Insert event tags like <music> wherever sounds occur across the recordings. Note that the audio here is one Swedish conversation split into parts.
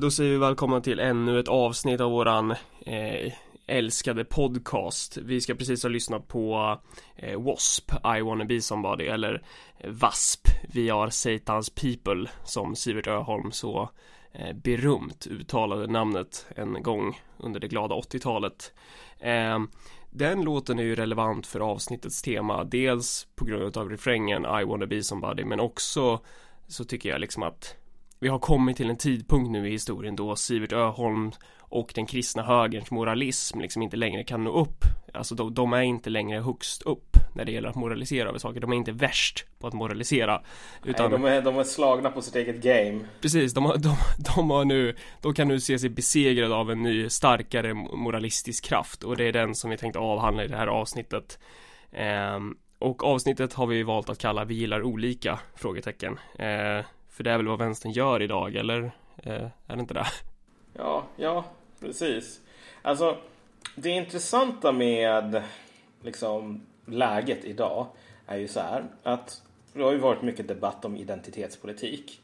Då säger vi välkomna till ännu ett avsnitt av våran eh, älskade podcast. Vi ska precis ha lyssnat på eh, W.A.S.P. I wanna be somebody eller eh, W.A.S.P. Vi are Satans people som Sivert Öholm så eh, berömt uttalade namnet en gång under det glada 80-talet. Eh, den låten är ju relevant för avsnittets tema, dels på grund av refrängen I wanna be somebody, men också så tycker jag liksom att vi har kommit till en tidpunkt nu i historien då Sivert Öholm och den kristna högerns moralism liksom inte längre kan nå upp. Alltså de, de, är inte längre högst upp när det gäller att moralisera över saker. De är inte värst på att moralisera. Utan... Nej, de, är, de är slagna på sitt eget game. Precis, de, de, de har nu, de kan nu se sig besegrade av en ny starkare moralistisk kraft och det är den som vi tänkte avhandla i det här avsnittet. Ehm, och avsnittet har vi valt att kalla Vi gillar olika? Frågetecken. Ehm, för det är väl vad vänstern gör idag, eller? Eh, är det inte det? Ja, ja, precis. Alltså, det intressanta med liksom läget idag är ju så här att det har ju varit mycket debatt om identitetspolitik.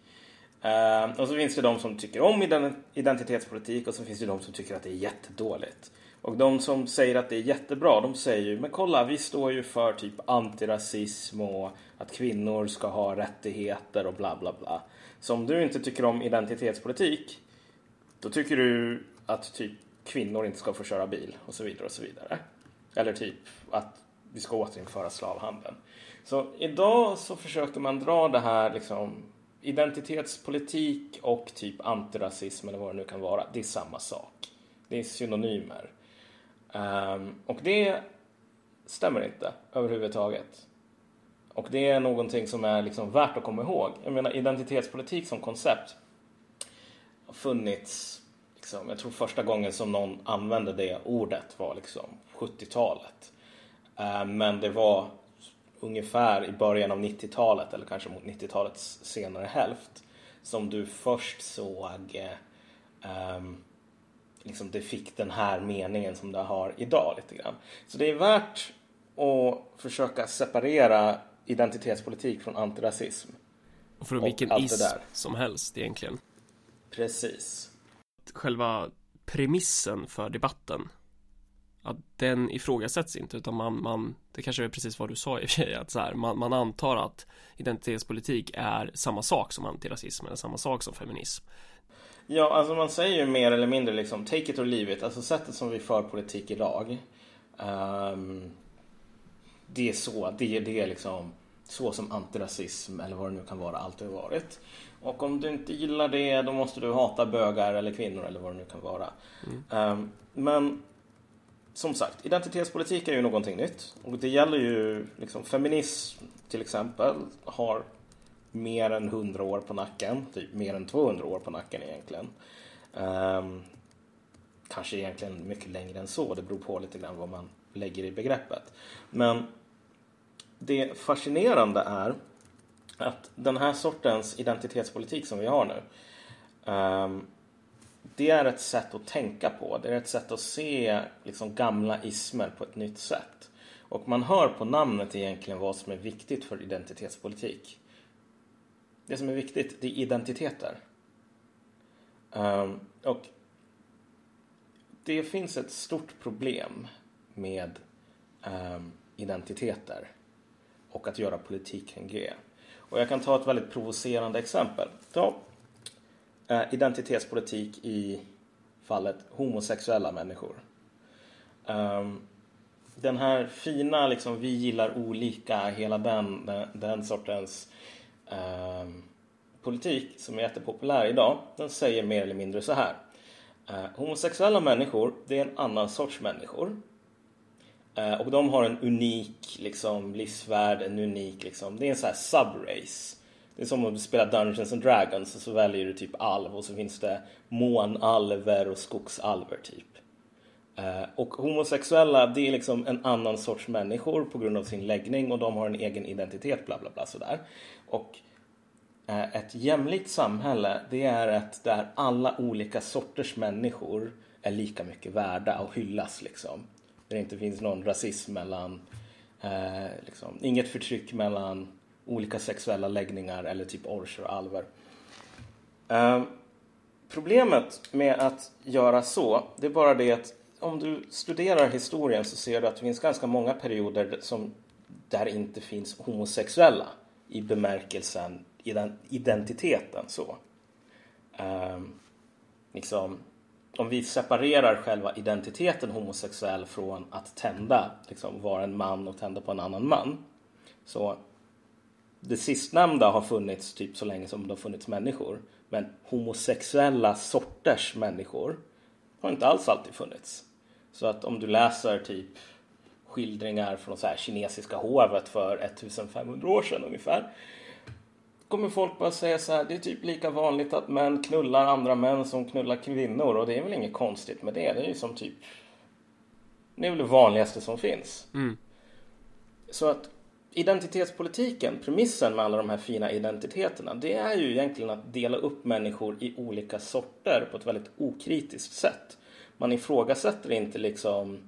Uh, och så finns det de som tycker om identitetspolitik och så finns det de som tycker att det är jättedåligt. Och de som säger att det är jättebra, de säger ju men kolla, vi står ju för typ antirasism och att kvinnor ska ha rättigheter och bla bla bla. Så om du inte tycker om identitetspolitik, då tycker du att typ kvinnor inte ska få köra bil och så vidare och så vidare. Eller typ att vi ska återinföra slavhandeln. Så idag så försöker man dra det här liksom identitetspolitik och typ antirasism eller vad det nu kan vara. Det är samma sak. Det är synonymer. Um, och det stämmer inte överhuvudtaget. Och det är någonting som är liksom värt att komma ihåg. Jag menar identitetspolitik som koncept har funnits, liksom, jag tror första gången som någon använde det ordet var liksom 70-talet. Uh, ehm, men det var ungefär i början av 90-talet eller kanske mot 90-talets senare hälft som du först såg um, liksom det fick den här meningen som det har idag lite grann. Så det är värt att försöka separera identitetspolitik från antirasism. Och från vilken ism som helst egentligen. Precis. Själva premissen för debatten att den ifrågasätts inte utan man, man det kanske är precis vad du sa i och för sig att så här, man, man antar att identitetspolitik är samma sak som antirasism eller samma sak som feminism Ja, alltså man säger ju mer eller mindre liksom take it or leave it. Alltså sättet som vi för politik idag. Um, det är så, det, det är liksom så som antirasism eller vad det nu kan vara alltid har varit. Och om du inte gillar det då måste du hata bögar eller kvinnor eller vad det nu kan vara. Mm. Um, men som sagt, identitetspolitik är ju någonting nytt. Och det gäller ju, liksom feminism till exempel har mer än 100 år på nacken. Typ mer än 200 år på nacken egentligen. Um, kanske egentligen mycket längre än så. Det beror på lite grann vad man lägger i begreppet. Men det fascinerande är att den här sortens identitetspolitik som vi har nu. Um, det är ett sätt att tänka på. Det är ett sätt att se liksom, gamla ismer på ett nytt sätt. Och man hör på namnet egentligen vad som är viktigt för identitetspolitik det som är viktigt, det är identiteter. Um, och det finns ett stort problem med um, identiteter och att göra politik kring det. Och jag kan ta ett väldigt provocerande exempel. Ta uh, identitetspolitik i fallet homosexuella människor. Um, den här fina, liksom, vi gillar olika, hela den, den, den sortens eh, politik som är jättepopulär idag, den säger mer eller mindre så här. Eh, homosexuella människor, det är en annan sorts människor. Eh, och de har en unik liksom, livsvärld, en unik liksom, det är en sån här subrace. Det är som att spela Dungeons and Dragons och så väljer du typ alv och så finns det månalver och skogsalver typ. Eh, och homosexuella, det är liksom en annan sorts människor på grund av sin läggning och de har en egen identitet, bla bla bla sådär. Och eh, ett jämlikt samhälle, det är ett där alla olika sorters människor är lika mycket värda och hyllas liksom. Där det inte finns någon rasism mellan, eh, liksom, inget förtryck mellan olika sexuella läggningar eller typ orcher och alver. Eh, problemet med att göra så, det är bara det att om du studerar historien så ser du att det finns ganska många perioder som, där det inte finns homosexuella i bemärkelsen i den identiteten så. Um, liksom, om vi separerar själva identiteten homosexuell från att tända, liksom vara en man och tända på en annan man. Så det sistnämnda har funnits typ så länge som det har funnits människor. Men homosexuella sorters människor har inte alls alltid funnits. Så att om du läser typ skildringar från så här kinesiska hovet för 1500 år sedan ungefär. Kommer folk bara säga så här, det är typ lika vanligt att män knullar andra män som knullar kvinnor och det är väl inget konstigt med det. Det är ju som typ, det är väl det vanligaste som finns. Mm. Så att identitetspolitiken, premissen med alla de här fina identiteterna, det är ju egentligen att dela upp människor i olika sorter på ett väldigt okritiskt sätt. Man ifrågasätter inte liksom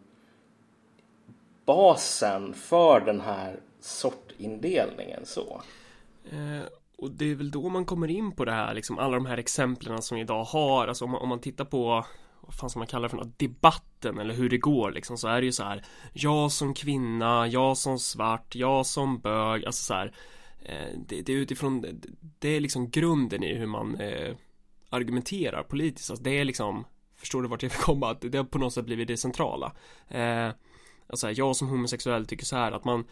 basen för den här sortindelningen så. Eh, och det är väl då man kommer in på det här, liksom alla de här exemplen som vi idag har, alltså om man, om man tittar på vad fan ska man kalla det för något, debatten eller hur det går liksom så är det ju så här Jag som kvinna, jag som svart, jag som bög, alltså så här eh, det, det, är utifrån, det är liksom grunden i hur man eh, argumenterar politiskt, alltså det är liksom Förstår du vart jag vill komma? Att det har på något sätt blivit det centrala. Eh, Alltså jag som homosexuell tycker så här att man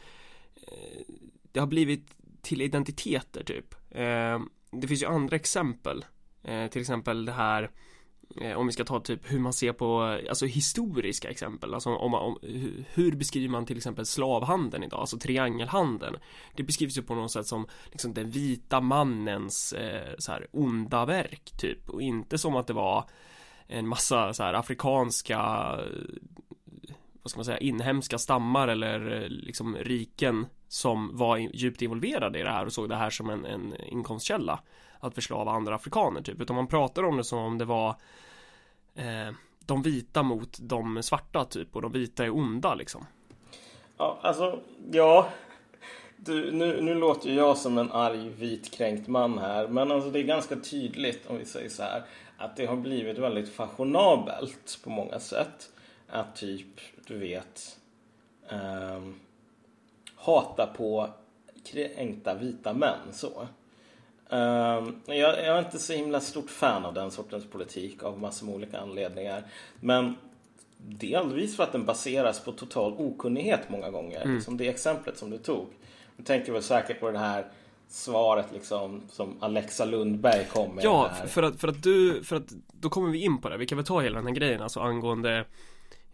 eh, Det har blivit till identiteter typ. Eh, Det finns ju andra exempel. Eh, Till exempel det här Eh, om vi ska ta typ hur man ser på, alltså historiska exempel, alltså om, om hur beskriver man till exempel slavhandeln idag, alltså triangelhandeln. Det beskrivs ju på något sätt som liksom den vita mannens eh, så här onda verk typ. Och inte som att det var en massa så här afrikanska vad ska man säga, inhemska stammar eller eh, liksom riken som var djupt involverade i det här och såg det här som en, en inkomstkälla att förslava andra afrikaner typ utan man pratar om det som om det var eh, de vita mot de svarta typ och de vita är onda liksom. Ja, alltså ja. Du, nu, nu låter jag som en arg vitkränkt man här, men alltså det är ganska tydligt om vi säger så här att det har blivit väldigt fashionabelt på många sätt att typ, du vet, um, hata på kränkta vita män så. Um, jag, jag, är inte så himla stort fan av den sortens politik av massor med olika anledningar. Men delvis för att den baseras på total okunnighet många gånger. Mm. Som det exemplet som du tog. Du tänker väl säkert på det här svaret liksom som Alexa Lundberg kom med. Ja, för att, för att du, för att då kommer vi in på det. Vi kan väl ta hela den här grejen alltså angående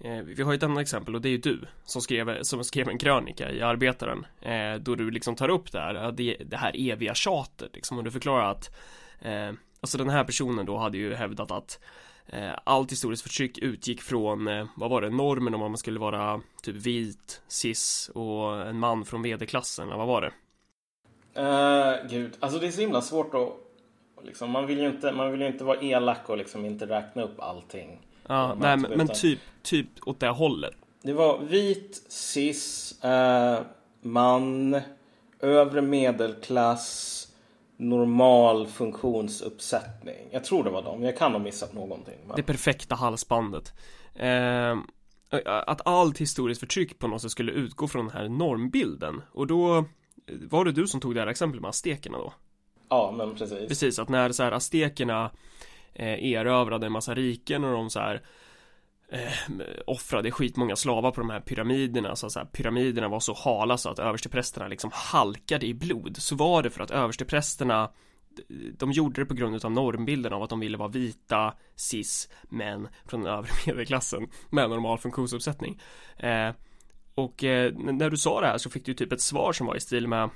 Eh, vi har ett annat exempel och det är ju du som skrev, som skrev en krönika i Arbetaren eh, då du liksom tar upp det här, det, det här eviga tjatet liksom och du förklarar att eh, alltså den här personen då hade ju hävdat att eh, allt historiskt förtryck utgick från, eh, vad var det, normen om att man skulle vara typ vit, cis och en man från vd-klassen, eller vad var det? Uh, gud, alltså det är så himla svårt att liksom, man vill ju inte, man vill ju inte vara elak och liksom inte räkna upp allting. Ja, nej men, men typ, typ åt det hållet. Det var vit, cis, eh, man, övre medelklass, normal funktionsuppsättning. Jag tror det var dem, jag kan ha missat någonting. Men... Det perfekta halsbandet. Eh, att allt historiskt förtryck på något sätt skulle utgå från den här normbilden. Och då var det du som tog det här exemplet med aztekerna då? Ja, men precis. Precis, att när så här aztekerna eh, erövrade en massa riken och de så här eh, offrade skitmånga slavar på de här pyramiderna så, så här, pyramiderna var så hala så att översteprästerna liksom halkade i blod så var det för att översteprästerna de gjorde det på grund av normbilden av att de ville vara vita cis män från den övre <laughs> medelklassen med normal funktionsuppsättning eh, och eh, när du sa det här så fick du typ ett svar som var i stil med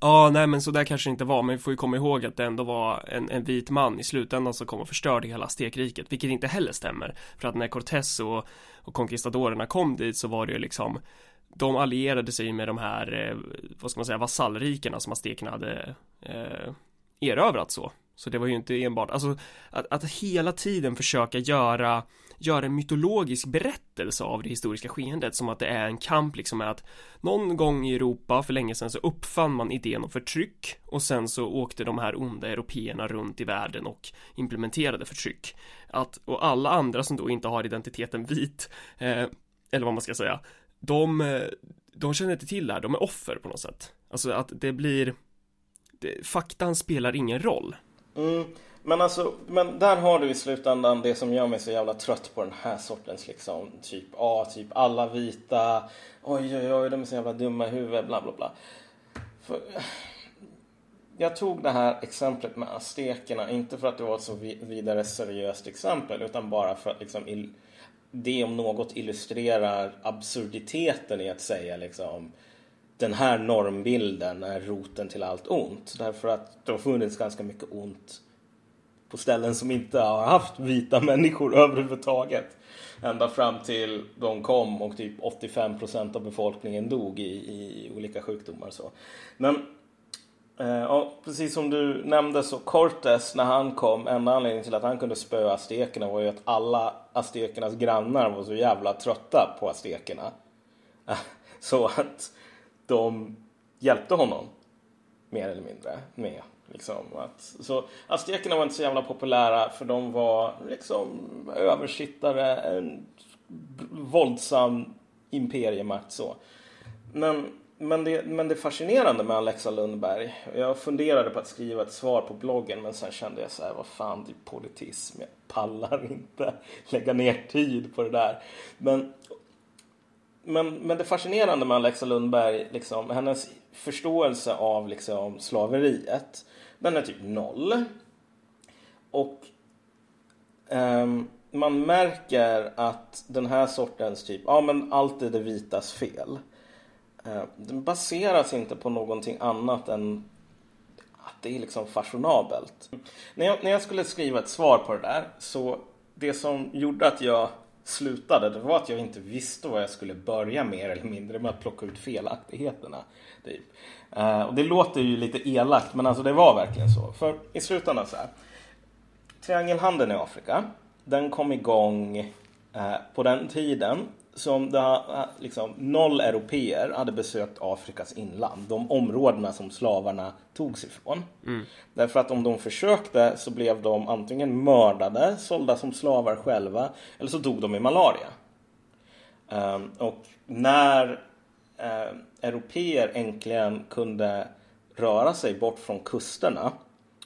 Ja, nej men så där kanske det inte var, men vi får ju komma ihåg att det ändå var en, en vit man i slutändan som kom och förstörde hela stekriket, vilket inte heller stämmer. För att när Cortés och, och conquistadorerna kom dit så var det ju liksom de allierade sig med de här, eh, vad ska man säga, vasallrikena som aztekerna hade eh, erövrat så. Så det var ju inte enbart, alltså att, att hela tiden försöka göra göra en mytologisk berättelse av det historiska skeendet som att det är en kamp liksom med att någon gång i Europa för länge sedan så uppfann man idén om förtryck och sen så åkte de här onda européerna runt i världen och implementerade förtryck. Att och alla andra som då inte har identiteten vit eh, eller vad man ska säga de eh, de känner inte till det här, de är offer på något sätt. Alltså att det blir det, faktan spelar ingen roll. Mm. Men alltså, men där har du i slutändan det som gör mig så jävla trött på den här sortens liksom, typ, ja, typ alla vita, oj, oj, oj, de är så jävla dumma i huvudet, bla, bla, bla. För, jag tog det här exemplet med aztekerna, inte för att det var ett så vidare seriöst exempel, utan bara för att liksom, det om något illustrerar absurditeten i att säga liksom, den här normbilden är roten till allt ont. Därför att det har funnits ganska mycket ont på ställen som inte har haft vita <laughs> människor överhuvudtaget. Ända fram till de kom och typ 85 procent av befolkningen dog i, i olika sjukdomar. Så. Men eh, ja, precis som du nämnde så Cortes när han kom, enda anledningen till att han kunde spöa aztekerna var ju att alla aztekernas grannar var så jävla trötta på aztekerna. <laughs> Så att de hjälpte honom mer eller mindre med Liksom, att, så aztekerna var inte så jävla populära för de var liksom översittare, en våldsam imperiemakt så. Men, men, det, men det fascinerande med Alexa Lundberg, jag funderade på att skriva ett svar på bloggen men sen kände jag så här, vad fan det är politism, jag pallar inte <laughs> lägga ner tid på det där. Men, men, men det fascinerande med Alexa Lundberg, liksom, hennes förståelse av liksom, slaveriet den är typ noll. Och um, man märker att den här sortens typ, ja men allt är det vitas fel. Uh, den baseras inte på någonting annat än att det är liksom fashionabelt. När jag, när jag skulle skriva ett svar på det där så det som gjorde att jag slutade det var att jag inte visste vad jag skulle börja mer eller mindre med att plocka ut felaktigheterna. Typ. Uh, och det låter ju lite elakt men alltså det var verkligen så. För i slutändan så här. Triangelhandeln i Afrika, den kom igång uh, på den tiden som det, uh, liksom, noll europeer hade besökt Afrikas inland. De områdena som slavarna togs ifrån. Mm. Därför att om de försökte så blev de antingen mördade, sålda som slavar själva eller så dog de i malaria. Um, och när eh, europeer äntligen kunde röra sig bort från kusterna.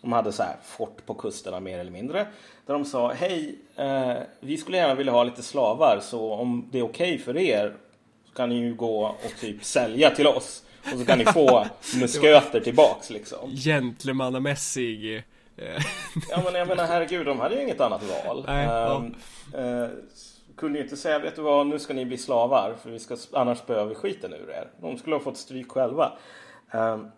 De hade så här fort på kusterna mer eller mindre. Där de sa hej, eh, vi skulle gärna vilja ha lite slavar så om det är okej okay för er så kan ni ju gå och typ <laughs> sälja till oss. Och så kan ni få <laughs> musköter tillbaks liksom. Gentlemannamässig. Eh. <laughs> ja men jag menar herregud, de hade ju inget annat val. Nej, ja. uh, kunde ju inte säga, vet du vad, nu ska ni bli slavar för vi ska, annars spöar vi skiten ur er. De skulle ha fått stryk själva. Um,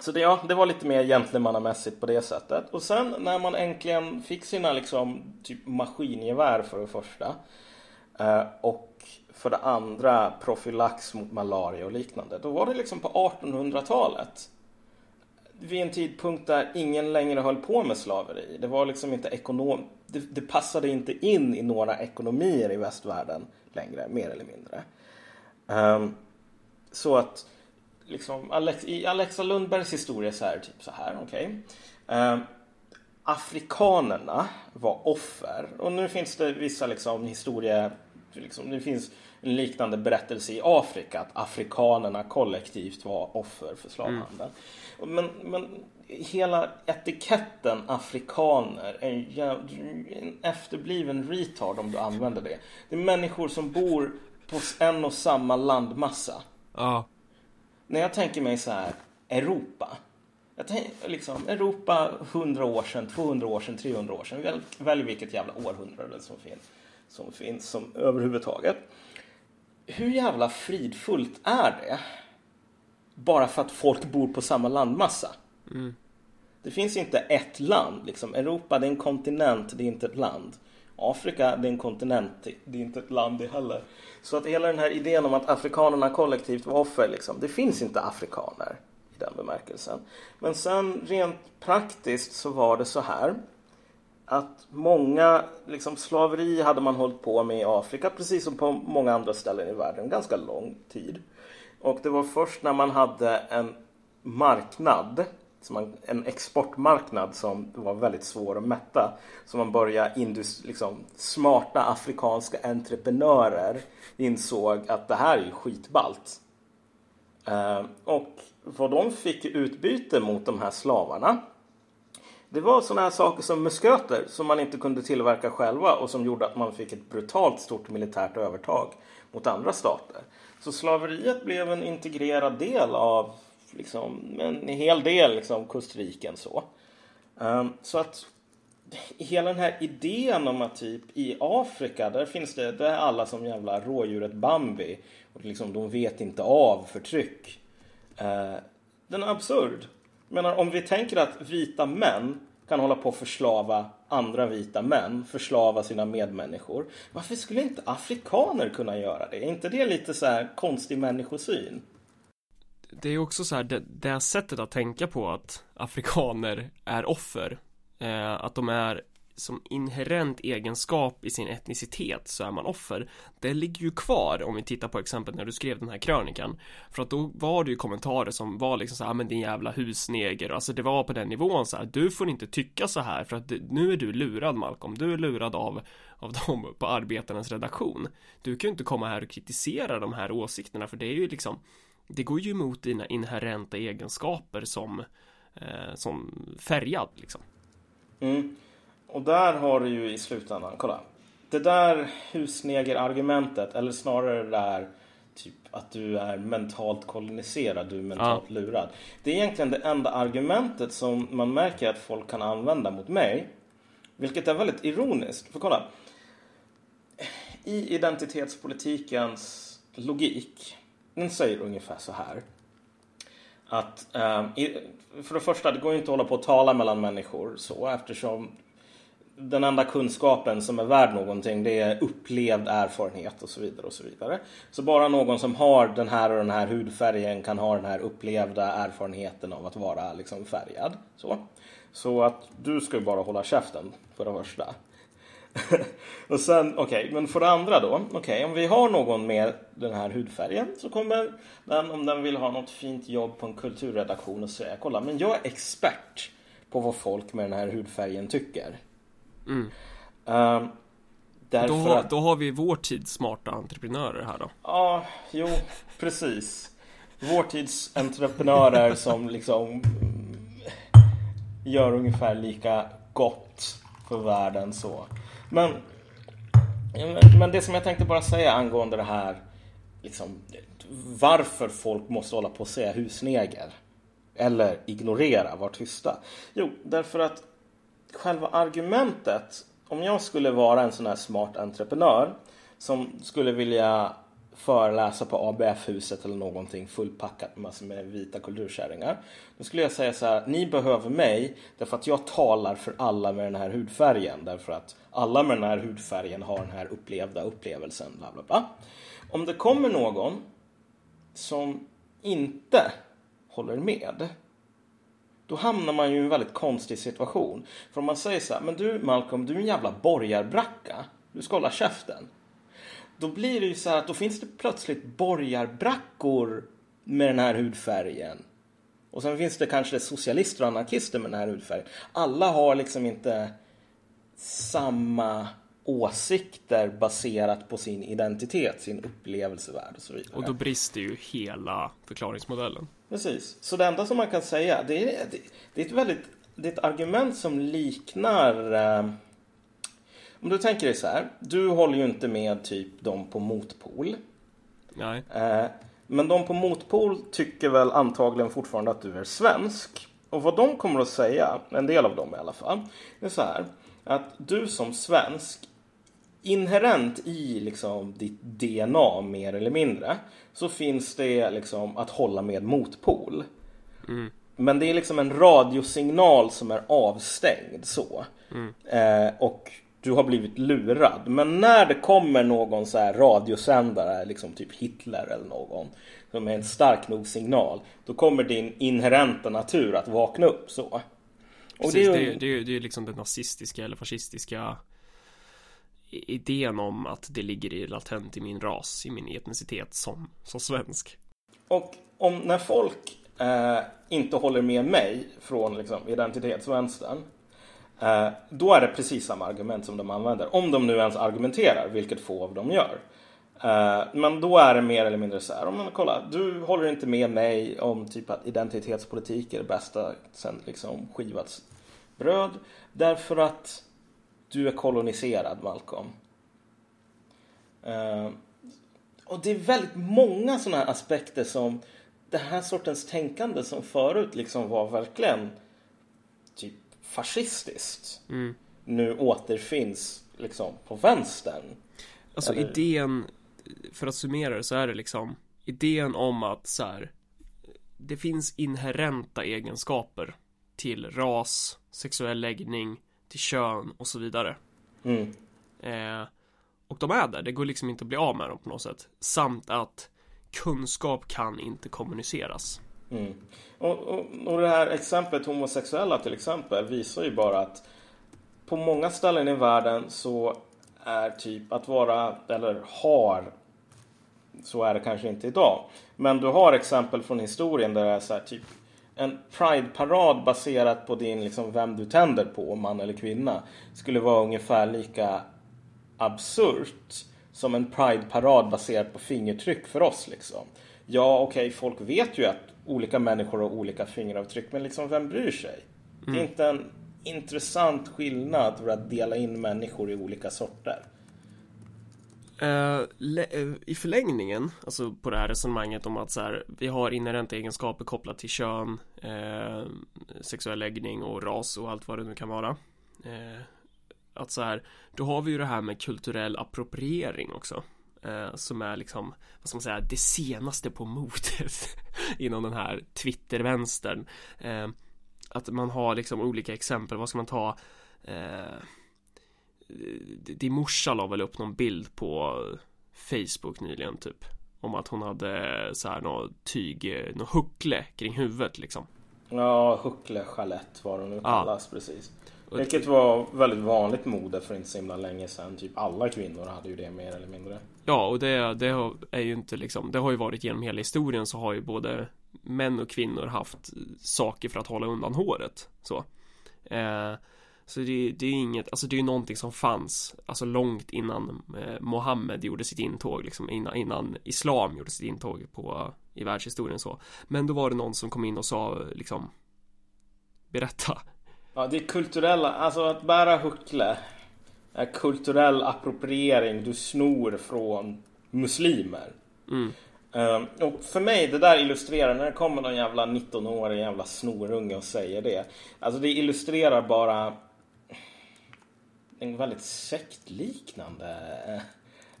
så det, ja, det var lite mer gentlemannamässigt på det sättet. Och sen när man äntligen fick sina liksom typ maskingevär för det första eh, och för det andra profylax mot malaria och liknande. Då var det liksom på 1800-talet vid en tidpunkt där ingen längre höll på med slaveri. Det var liksom inte ekonom... Det, det, passade inte in i några ekonomier i västvärlden längre, mer eller mindre. Um, så att liksom Alex, i Alexa Lundbergs historia så är det typ så här, okej. Okay. Ehm, afrikanerna var offer och nu finns det vissa liksom historia, liksom, det finns en liknande berättelse i Afrika att afrikanerna kollektivt var offer för slavhandeln. Mm. Men, men hela etiketten afrikaner är en efterbliven retard om du använder det. Det är människor som bor på en och samma landmassa. Ja. När jag tänker mig så här, Europa. Jag tänker liksom Europa 100 år sedan, 200 år sedan, 300 år sedan. Välj, välj vilket jävla århundrade som finns, som finns som överhuvudtaget hur jävla fridfullt är det? Bara för att folk bor på samma landmassa. Mm. Det finns inte ett land. Liksom. Europa det är en kontinent, det är inte ett land. Afrika det är en kontinent, det är inte ett land det heller. Så att hela den här idén om att afrikanerna kollektivt var offer, liksom, det finns inte afrikaner. i den bemärkelsen. Men sen rent praktiskt så var det så här att många, liksom slaveri hade man hållit på med i Afrika precis som på många andra ställen i världen ganska lång tid. Och det var först när man hade en marknad, en exportmarknad som var väldigt svår att mätta, Så man började indus, liksom, smarta afrikanska entreprenörer insåg att det här är ju skitballt. Eh, och vad de fick utbyte mot de här slavarna det var sådana här saker som musköter som man inte kunde tillverka själva och som gjorde att man fick ett brutalt stort militärt övertag mot andra stater. Så slaveriet blev en integrerad del av liksom, en hel del liksom, kustriken. Så. Um, så att hela den här idén om att typ i Afrika, där finns det, där är alla som jävla rådjuret Bambi. Och liksom, de vet inte av förtryck. Uh, den är absurd menar, om vi tänker att vita män kan hålla på att förslava andra vita män, förslava sina medmänniskor. Varför skulle inte afrikaner kunna göra det? Är inte det lite så här konstig människosyn? Det är också så här, det, det här sättet att tänka på att afrikaner är offer. Eh, att de är som inherent egenskap i sin etnicitet så är man offer. Det ligger ju kvar om vi tittar på exemplet när du skrev den här krönikan. För att då var det ju kommentarer som var liksom så här, ah, men din jävla husneger. Alltså det var på den nivån så här, du får inte tycka så här för att nu är du lurad Malcolm. Du är lurad av, av dem på arbetarnas redaktion. Du kan ju inte komma här och kritisera de här åsikterna för det är ju liksom det går ju emot dina inherenta egenskaper som eh, Som färgad liksom Mm och där har du ju i slutändan, kolla. Det där husnegerargumentet, eller snarare det där typ att du är mentalt koloniserad, du är mentalt ja. lurad. Det är egentligen det enda argumentet som man märker att folk kan använda mot mig. Vilket är väldigt ironiskt. För kolla. I identitetspolitikens logik, den säger ungefär så här. Att ehm, för det första, det går inte att hålla på och tala mellan människor så eftersom den enda kunskapen som är värd någonting det är upplevd erfarenhet och så vidare. och Så vidare. Så bara någon som har den här och den här hudfärgen kan ha den här upplevda erfarenheten av att vara liksom färgad. Så, så att du ska ju bara hålla käften för det första. <laughs> och sen, okej, okay, men för det andra då. Okej, okay, om vi har någon med den här hudfärgen så kommer den, om den vill ha något fint jobb på en kulturredaktion och säga kolla, men jag är expert på vad folk med den här hudfärgen tycker. Mm. Um, då, har, att... då har vi vår tids smarta entreprenörer här då. Ja, jo, precis. Vår tids entreprenörer som liksom gör ungefär lika gott för världen så. Men, men det som jag tänkte bara säga angående det här liksom, varför folk måste hålla på och säga husneger eller ignorera, vara tysta. Jo, därför att själva argumentet, om jag skulle vara en sån här smart entreprenör som skulle vilja föreläsa på ABF-huset eller någonting fullpackat med massor med vita kulturkärringar. Då skulle jag säga så här, ni behöver mig därför att jag talar för alla med den här hudfärgen. Därför att alla med den här hudfärgen har den här upplevda upplevelsen. Bla bla bla. Om det kommer någon som inte håller med då hamnar man ju i en väldigt konstig situation. För om man säger så här, men du Malcolm, du är en jävla borgarbracka. Du ska hålla käften. Då blir det ju så här att då finns det plötsligt borgarbrackor med den här hudfärgen. Och sen finns det kanske socialister och anarkister med den här hudfärgen. Alla har liksom inte samma åsikter baserat på sin identitet, sin upplevelsevärld och så vidare. Och då brister ju hela förklaringsmodellen. Precis. Så det enda som man kan säga, det är, det, är ett väldigt, det är ett argument som liknar eh, om du tänker dig så här, du håller ju inte med typ de på motpol. Nej. Eh, men de på motpol tycker väl antagligen fortfarande att du är svensk. Och vad de kommer att säga, en del av dem i alla fall, är så här. Att du som svensk inherent i liksom ditt DNA mer eller mindre så finns det liksom att hålla med motpol. Mm. Men det är liksom en radiosignal som är avstängd så. Mm. Eh, och du har blivit lurad. Men när det kommer någon så här radiosändare, liksom typ Hitler eller någon, som är en stark nog signal, då kommer din inherenta natur att vakna upp så. Och Precis, det, är, är, det, är, det är liksom den nazistiska eller fascistiska idén om att det ligger i latent i min ras, i min etnicitet som, som svensk. Och om när folk eh, inte håller med mig från liksom, identitetsvänstern Eh, då är det precis samma argument som de använder. Om de nu ens argumenterar, vilket få av dem gör. Eh, men då är det mer eller mindre så här, om man kollar, du håller inte med mig om typ att identitetspolitik är det bästa sen liksom skivats bröd. Därför att du är koloniserad, Malcolm. Eh, och det är väldigt många sådana här aspekter som den här sortens tänkande som förut liksom var verkligen typ fascistiskt. Mm. Nu återfinns liksom på vänstern. Alltså Eller... idén, för att summera det så är det liksom idén om att så här, det finns inherenta egenskaper till ras, sexuell läggning, till kön och så vidare. Mm. Eh, och de är där, det går liksom inte att bli av med dem på något sätt. Samt att kunskap kan inte kommuniceras. Mm. Och, och, och det här exemplet homosexuella till exempel visar ju bara att på många ställen i världen så är typ att vara, eller har, så är det kanske inte idag. Men du har exempel från historien där det är så här typ en prideparad baserat på din, liksom, vem du tänder på, man eller kvinna, skulle vara ungefär lika absurt som en prideparad baserad baserat på fingertryck för oss. Liksom. Ja, okej, okay, folk vet ju att olika människor har olika fingeravtryck, men liksom vem bryr sig? Mm. Det är mm. inte en intressant skillnad för att dela in människor i olika sorter. Uh, I förlängningen, alltså på det här resonemanget om att så här, vi har inherenta egenskaper kopplat till kön, uh, sexuell läggning och ras och allt vad det nu kan vara. Uh, att så här, då har vi ju det här med kulturell appropriering också. Som är liksom, vad ska man säga, det senaste på modet <laughs> inom den här Twitter-vänstern. att man har liksom olika exempel, vad ska man ta? din morsa la väl upp någon bild på Facebook nyligen typ om att hon hade så här något tyg, något huckle kring huvudet liksom. Ja, huckle, vad de kallas ja. precis. Vilket var väldigt vanligt mode för inte så himla länge sedan. Typ alla kvinnor hade ju det mer eller mindre. Ja, och det, det är ju inte liksom, det har ju varit genom hela historien så har ju både män och kvinnor haft saker för att hålla undan håret. Så. Eh, så det, det är inget, alltså det är ju någonting som fanns Alltså långt innan eh, Mohammed gjorde sitt intåg liksom innan, innan Islam gjorde sitt intåg på I världshistorien så Men då var det någon som kom in och sa liksom Berätta Ja det är kulturella, alltså att bära huckle är kulturell appropriering du snor från muslimer mm. Um, och för mig, det där illustrerar, när det kommer någon jävla 19-årig jävla snorunge och säger det. Alltså det illustrerar bara en väldigt sektliknande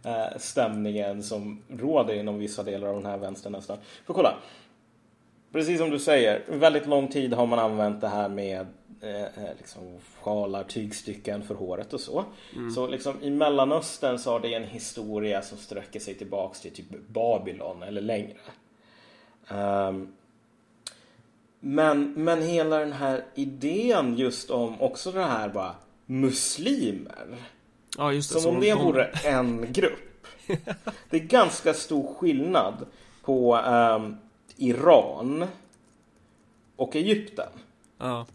äh, stämningen som råder inom vissa delar av den här vänstern nästan. För kolla. Precis som du säger, väldigt lång tid har man använt det här med eh, liksom sjalar, tygstycken för håret och så. Mm. Så liksom i Mellanöstern så har det en historia som sträcker sig tillbaks till typ Babylon eller längre. Um, men, men hela den här idén just om också det här bara muslimer. Ja, just det, som om det vore en <laughs> grupp. Det är ganska stor skillnad på um, Iran och Egypten. Ja.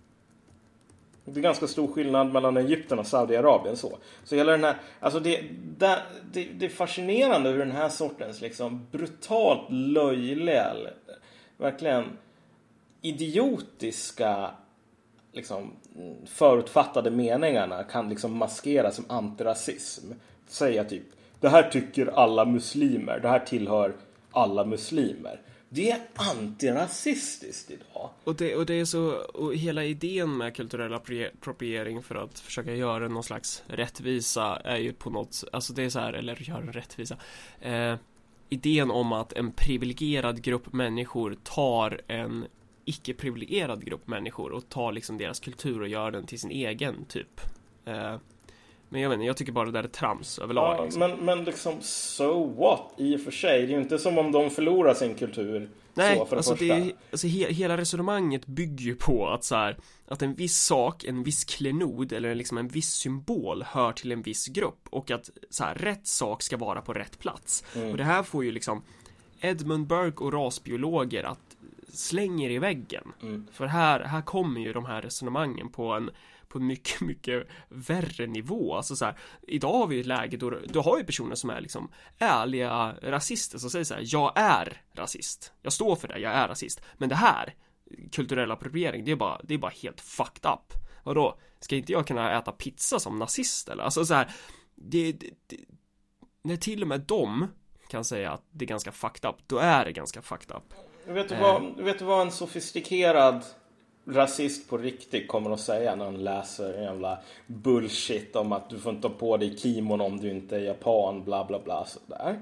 Det är ganska stor skillnad mellan Egypten och Saudiarabien så. Så hela den här, alltså det, det, det, det är fascinerande hur den här sortens liksom brutalt löjliga, verkligen idiotiska liksom, förutfattade meningarna kan liksom maskeras som antirasism. Säga typ, det här tycker alla muslimer, det här tillhör alla muslimer. Det är antirasistiskt idag. Och det, och det är så, och hela idén med kulturell appropriering för att försöka göra någon slags rättvisa är ju på något, alltså det är så här, eller göra rättvisa. Eh, idén om att en privilegierad grupp människor tar en icke-privilegierad grupp människor och tar liksom deras kultur och gör den till sin egen typ. Eh, men jag vet inte, jag tycker bara det där är trams överlag. Ja, liksom. men, men liksom, so what? I och för sig. Det är ju inte som om de förlorar sin kultur. Nej, så, för det alltså, första. det alltså he, hela resonemanget bygger ju på att så här, att en viss sak, en viss klenod eller liksom en viss symbol hör till en viss grupp och att så här, rätt sak ska vara på rätt plats. Mm. Och det här får ju liksom Edmund Burke och rasbiologer att slänger i väggen. Mm. För här, här kommer ju de här resonemangen på en på mycket, <laughs> mycket värre nivå. Alltså så här, idag har vi ett läge då du har ju personer som är liksom ärliga rasister som säger så här, jag är rasist. Jag står för det, jag är rasist. Men det här, kulturell appropriering, det är bara, det är bara helt fucked up. Vadå, ska inte jag kunna äta pizza som nazist eller? Alltså så här, det, det, det när till och med de kan säga att det är ganska fucked up, då är det ganska fucked up. Vet du, Eh. vad, vet du vad en sofistikerad rasist på riktigt kommer att säga när han läser en jävla bullshit om att du får inte ha på dig kimon om du inte är japan, bla bla bla sådär.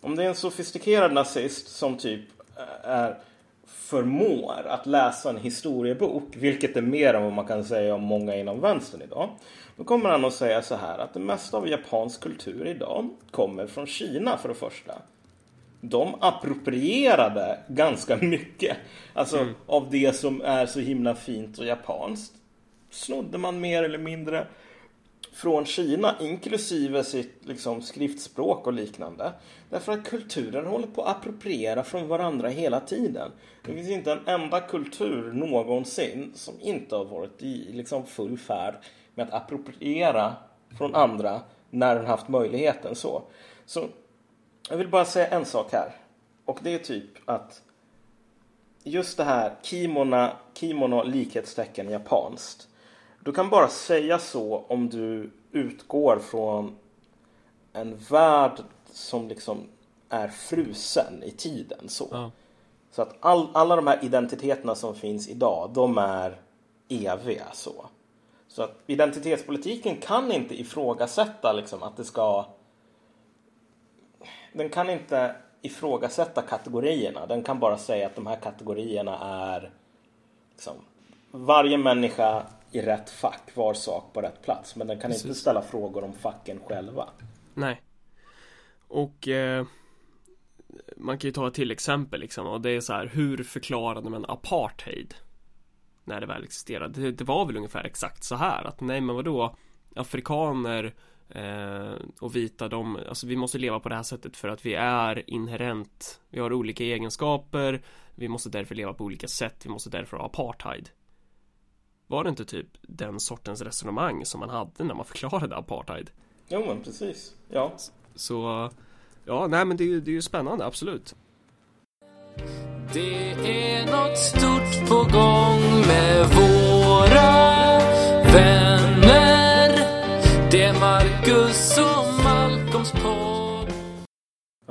Om det är en sofistikerad nazist som typ eh, är förmår att läsa en historiebok, vilket är mer än vad man kan säga om många inom vänstern idag. Då kommer han att säga så här att det mesta av japansk kultur idag kommer från Kina för det första de approprierade ganska mycket. Alltså av det som är så himla fint och japanskt. Snodde man mer eller mindre från Kina, inklusive sitt liksom, skriftspråk och liknande. Därför att kulturen håller på att appropriera från varandra hela tiden. Det finns inte en enda kultur någonsin som inte har varit i liksom, full färd med att appropriera från andra när den haft möjligheten. Så, så jag vill bara säga en sak här. Och det är typ att just det här kimona, kimono likhetstecken japanskt. Du kan bara säga så om du utgår från en värld som liksom är frusen i tiden. Så, Ja. så att all, alla de här identiteterna som finns idag, de är eviga. Så, så att identitetspolitiken kan inte ifrågasätta liksom, att det ska den kan inte ifrågasätta kategorierna. Den kan bara säga att de här kategorierna är liksom, varje människa i rätt fack, var sak på rätt plats. Men den kan inte Precis. ställa frågor om facken själva. Nej. Och eh, man kan ju ta ett till exempel liksom och det är så här hur förklarade man apartheid? När det väl existerade. Det, det var väl ungefär exakt så här att nej men vadå afrikaner eh, och vita de, alltså vi måste leva på det här sättet för att vi är inherent, vi har olika egenskaper, vi måste därför leva på olika sätt, vi måste därför ha apartheid. Var det inte typ den sortens resonemang som man hade när man förklarade apartheid? Jo men precis. Ja. Så Ja, nej men det är ju, det är ju spännande, absolut Det är något stort på gång med våra vänner.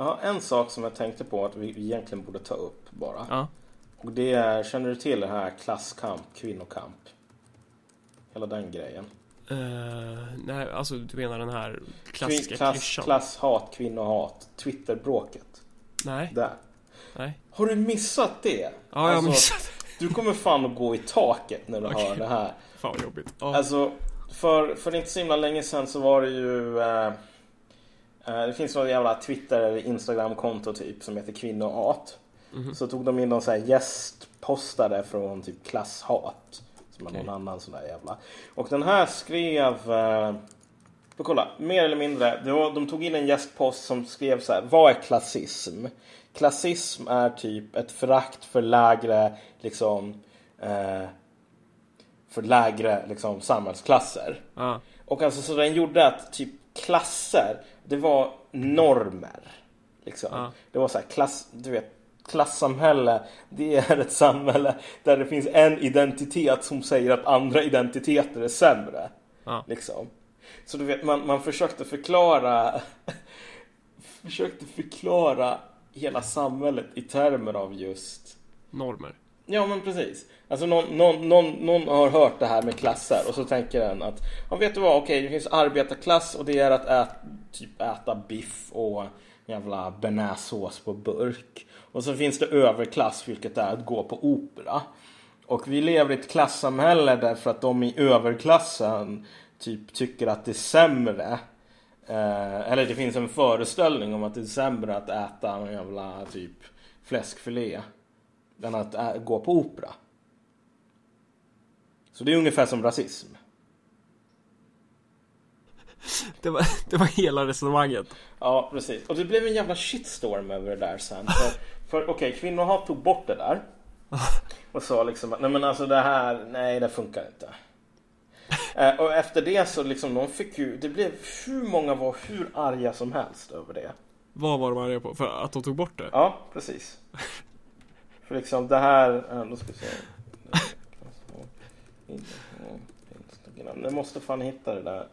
Har en sak som jag tänkte på att vi egentligen borde ta upp bara. Ja, Och det är, känner du till det här klasskamp, kvinnokamp? Hela den grejen. Eh, nej alltså du menar den här klassiska klass, klyschan? klasshat, kvinnohat, Twitterbråket. Nej, Där. nej Har du missat det? Ja, jag har Alltså, missat Du kommer fan att gå i taket när du <laughs> Okej. hör det här. Fan vad jobbigt ja. Alltså, för, för inte så himla länge sedan så var det ju... Eh, det finns något jävla Twitter eller Instagram-konto typ som heter Kvinnohat. Mhm. Så tog de in någon sån här gästpostare från typ klasshat. Som är någon annan sån där jävla. Och den här skrev... Eh, för kolla, mer eller mindre. Var, de tog in en gästpost som skrev så här. Vad är klassism? Klassism är typ ett förakt för lägre liksom... Eh, för lägre liksom, samhällsklasser. ja. Och alltså så den gjorde att typ klasser, det var normer. Liksom. Ja. Det var så här klass, du vet, klassamhälle, det är ett samhälle där det finns en identitet som säger att andra identiteter är sämre. Ja. Liksom. Så du vet, man, man försökte förklara <laughs> försökte förklara hela samhället i termer av just Normer Ja men precis. Alltså någon, någon, någon, någon har hört det här med klasser och så tänker den att ja, vet du vad, okej det finns arbetarklass och det är att äta, typ äta biff och jävla bearnaisesås på burk. Och så finns det överklass vilket är att gå på opera. Och vi lever i ett klassamhälle därför att de i överklassen typ tycker att det är sämre eh, eller det finns en föreställning om att det är sämre att äta en jävla typ fläskfilé än att ä- gå på opera. Så det är ungefär som rasism. Det var, det var hela resonemanget. Ja, precis. Och det blev en jävla shitstorm över det där sen. För, för okej, kvinnohat tog bort det där. Och sa liksom att nej men alltså det här, nej det funkar inte. Eh, och efter det så liksom de fick ju, det blev hur många var hur arga som helst över det. Vad var de arga på? För att de tog bort det? Ja, precis. För liksom det här, ja, då ska vi se. Instagram. Jag måste fan hitta det där.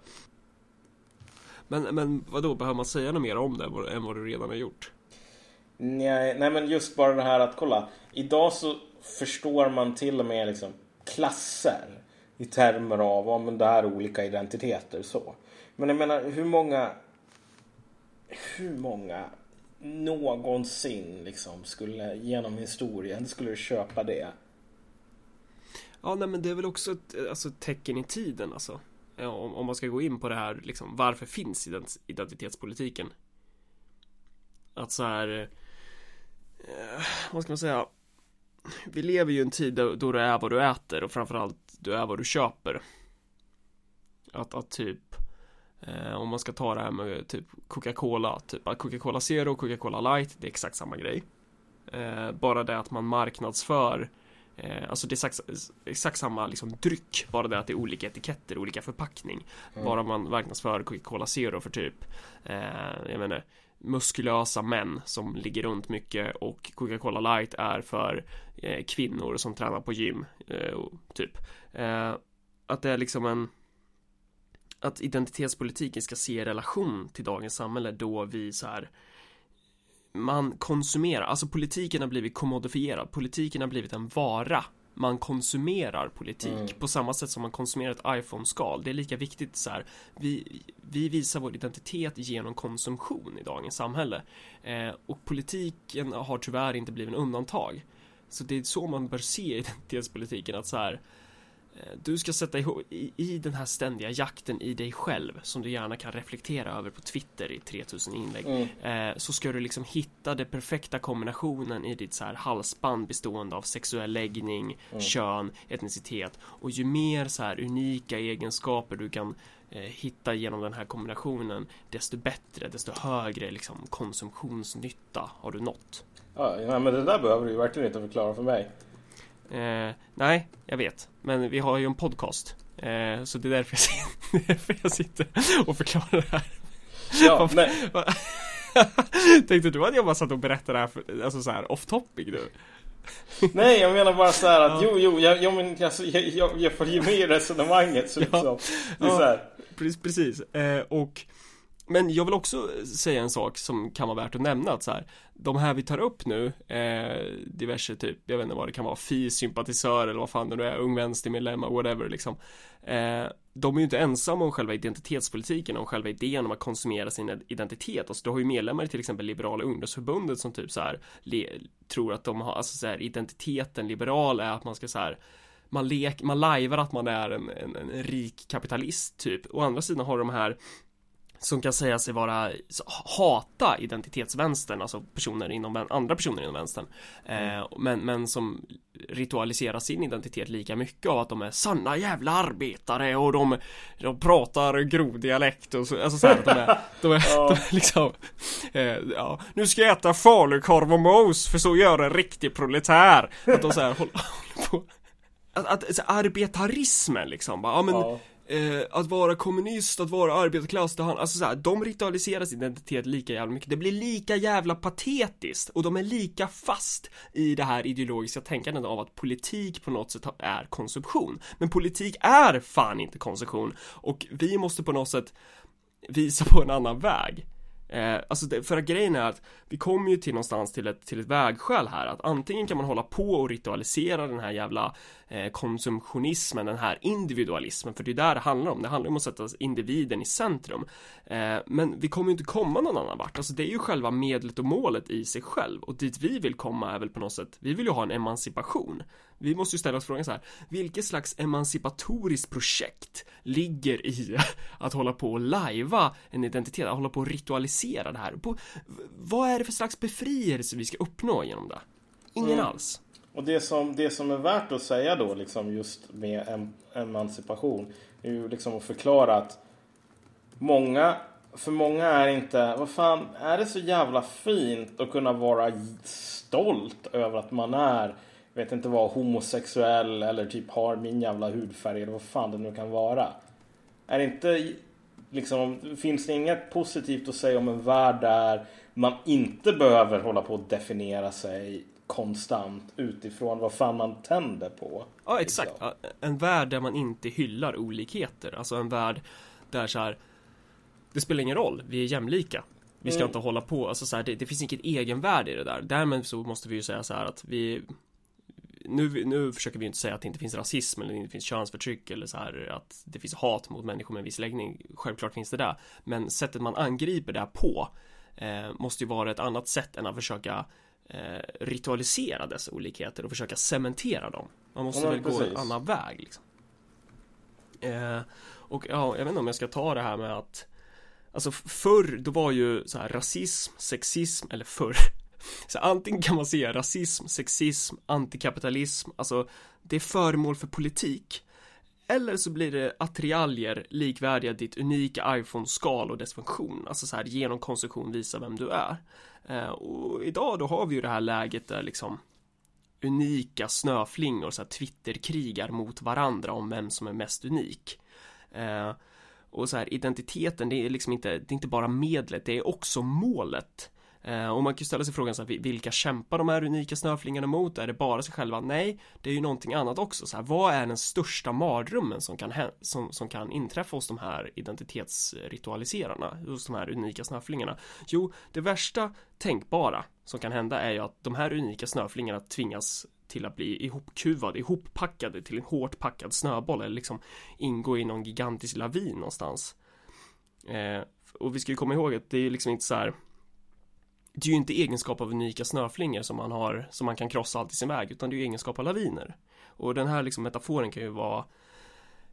Men, men vadå, behöver man säga något mer om det än vad- du redan har gjort? Nej, nej men just bara det här att kolla. Idag så förstår man till och med liksom klasser i termer av om det här är olika identiteter så. Men jag menar hur många hur många någonsin liksom skulle genom historien skulle köpa det? Ja, nej men det är väl också ett, alltså, tecken i tiden alltså. Om, om man ska gå in på det här, liksom, varför finns identitetspolitiken? Att så här, eh, vad ska man säga? Vi lever ju i en tid då, då du är vad du äter och framförallt du är vad du köper. Att, att typ, eh, om man ska ta det här med typ Coca-Cola, typ att Coca-Cola Zero och Coca-Cola Light, det är exakt samma grej. Eh, bara det att man marknadsför Eh, alltså det är exakt, exakt samma liksom dryck, bara det att det är olika etiketter, olika förpackning. Bara man marknadsför Coca-Cola Zero för typ, jag menar, muskulösa män som ligger runt mycket och Coca-Cola Light är för eh, kvinnor som tränar på gym, eh, typ. Eh, att det är liksom en att identitetspolitiken ska se i relation till dagens samhälle då vi så här man konsumerar, alltså politiken har blivit kommodifierad, politiken har blivit en vara man konsumerar politik på samma sätt som man konsumerar ett iPhone-skal. Det är lika viktigt så här. Vi, vi visar vår identitet genom konsumtion i dagens samhälle. Eh, och politiken har tyvärr inte blivit en undantag. Så det är så man bör se <laughs> identitetspolitiken, att så här du ska sätta ihop i, i den här ständiga jakten i dig själv som du gärna kan reflektera över på Twitter i 3000 inlägg eh, så ska du liksom hitta den perfekta kombinationen i ditt så här halsband bestående av sexuell läggning, kön, etnicitet och ju mer så här unika egenskaper du kan eh, hitta genom den här kombinationen desto bättre, desto högre liksom konsumtionsnytta har du nått. Ja, men det där behöver du ju verkligen inte förklara för mig. Eh, nej, jag vet. Men vi har ju en podcast. Eh, så det är därför jag, sitter, <laughs> därför jag sitter och förklarar det här. Ja, <laughs> nej, <laughs> Tänkte du att jag bara satt och berättade det här, för, alltså så här off topic nu? nej, jag menar bara så här att jo, jo, jag, jag, men, alltså, jag, jag, jag får ge med i resonemanget så liksom. Det är Ja. så här. Precis, precis. Eh, och men jag vill också säga en sak som kan vara värt att nämna att så här, de här vi tar upp nu, eh, diverse typ, jag vet inte vad det kan vara, FI-sympatisör eller vad fan det nu är, ung vänstermedlemmar, whatever liksom. Eh, de är ju inte ensamma om själva identitetspolitiken, om själva idén om att konsumera sin identitet. Alltså du har ju medlemmar i till exempel Liberala ungdomsförbundet som typ så här le, tror att de har, alltså så här identiteten liberal är att man ska så här man, lek, man lajvar att man är en, en, en rik kapitalist typ. Å andra sidan har de här som kan säga sig vara hata identitetsvänstern, alltså personer inom andra personer inom vänstern. Eh, men, men som ritualiserar sin identitet lika mycket av att de är sanna jävla arbetare och de, de pratar grov dialekt och så, alltså så här, de är, de är, de är liksom eh, ja, nu ska jag äta falukorv och mos för så gör en riktig proletär. Att de så här håller, håller på att, att alltså, arbetarismen liksom, bara, ja men Ja eh, att vara kommunist, att vara arbetarklass, det han, alltså så här, de ritualiserar sin identitet lika jävla mycket. Det blir lika jävla patetiskt och de är lika fast i det här ideologiska tänkandet av att politik på något sätt är konsumtion. Men politik är fan inte konsumtion och vi måste på något sätt visa på en annan väg. Eh, alltså det, för att grejen är att vi kommer ju till någonstans till ett, till ett vägskäl här att antingen kan man hålla på och ritualisera den här jävla eh, konsumtionismen, den här individualismen, för det är där det handlar om. Det handlar om att sätta individen i centrum. Eh, men vi kommer ju inte komma någon annan vart. Alltså det är ju själva medlet och målet i sig själv och dit vi vill komma är väl på något sätt, vi vill ju ha en emancipation. Vi måste ju ställa oss frågan så här, vilket slags emancipatoriskt projekt ligger i att hålla på och lajva en identitet, att hålla på och ritualisera det här? På, vad är det för slags befrielse vi ska uppnå genom det? Ingen mm. alls. Och det som, det som är värt att säga då liksom just med em emancipation är ju liksom att förklara att många, för många är inte, vad fan, är det så jävla fint att kunna vara stolt över att man är, vet inte vad, homosexuell eller typ har min jävla hudfärg eller vad fan det nu kan vara. Är det inte liksom, finns det inget positivt att säga om en värld där man inte behöver hålla på att definiera sig konstant utifrån vad fan man tänder på. Ja, exakt. Liksom. En värld där man inte hyllar olikheter. Alltså en värld där så här, det spelar ingen roll, vi är jämlika. Vi ska mm. inte hålla på, alltså så här, det, det, finns inget egenvärde i det där. Därmed så måste vi ju säga så här att vi nu, nu försöker vi inte säga att det inte finns rasism eller inte finns könsförtryck eller så här att det finns hat mot människor med en viss läggning. Självklart finns det det. Men sättet man angriper det på eh, måste ju vara ett annat sätt än att försöka eh, ritualisera dessa olikheter och försöka cementera dem. Man måste ja, väl precis. gå en annan väg liksom. Eh, och ja, jag vet inte om jag ska ta det här med att Alltså förr, då var ju så här rasism, sexism, eller förr <laughs> Så antingen kan man se rasism, sexism, antikapitalism, alltså det är föremål för politik eller så blir det attiraljer likvärdiga ditt unika iPhone-skal och dess funktion, alltså så här genom konstruktion visa vem du är. Eh, och idag då har vi ju det här läget där liksom unika snöflingor så här Twitterkrigar mot varandra om vem som är mest unik. Eh, och så här identiteten, det är liksom inte, det är inte bara medlet, det är också målet. Eh, och man kan ju ställa sig frågan så här, vilka kämpar de här unika snöflingarna mot? Är det bara sig själva? Nej, det är ju någonting annat också. Så här, vad är den största mardrömmen som kan, som, som kan inträffa hos de här identitetsritualiserarna? Hos de här unika snöflingarna? Jo, det värsta tänkbara som kan hända är ju att de här unika snöflingarna tvingas till att bli ihopkuvade, ihoppackade till en hårt packad snöboll eller liksom ingå i någon gigantisk lavin någonstans. Eh, och vi ska ju komma ihåg att det är liksom inte så här det är ju inte egenskap av unika snöflingor som man har som man kan krossa allt i sin väg utan det är ju egenskap av laviner. Och den här liksom metaforen kan ju vara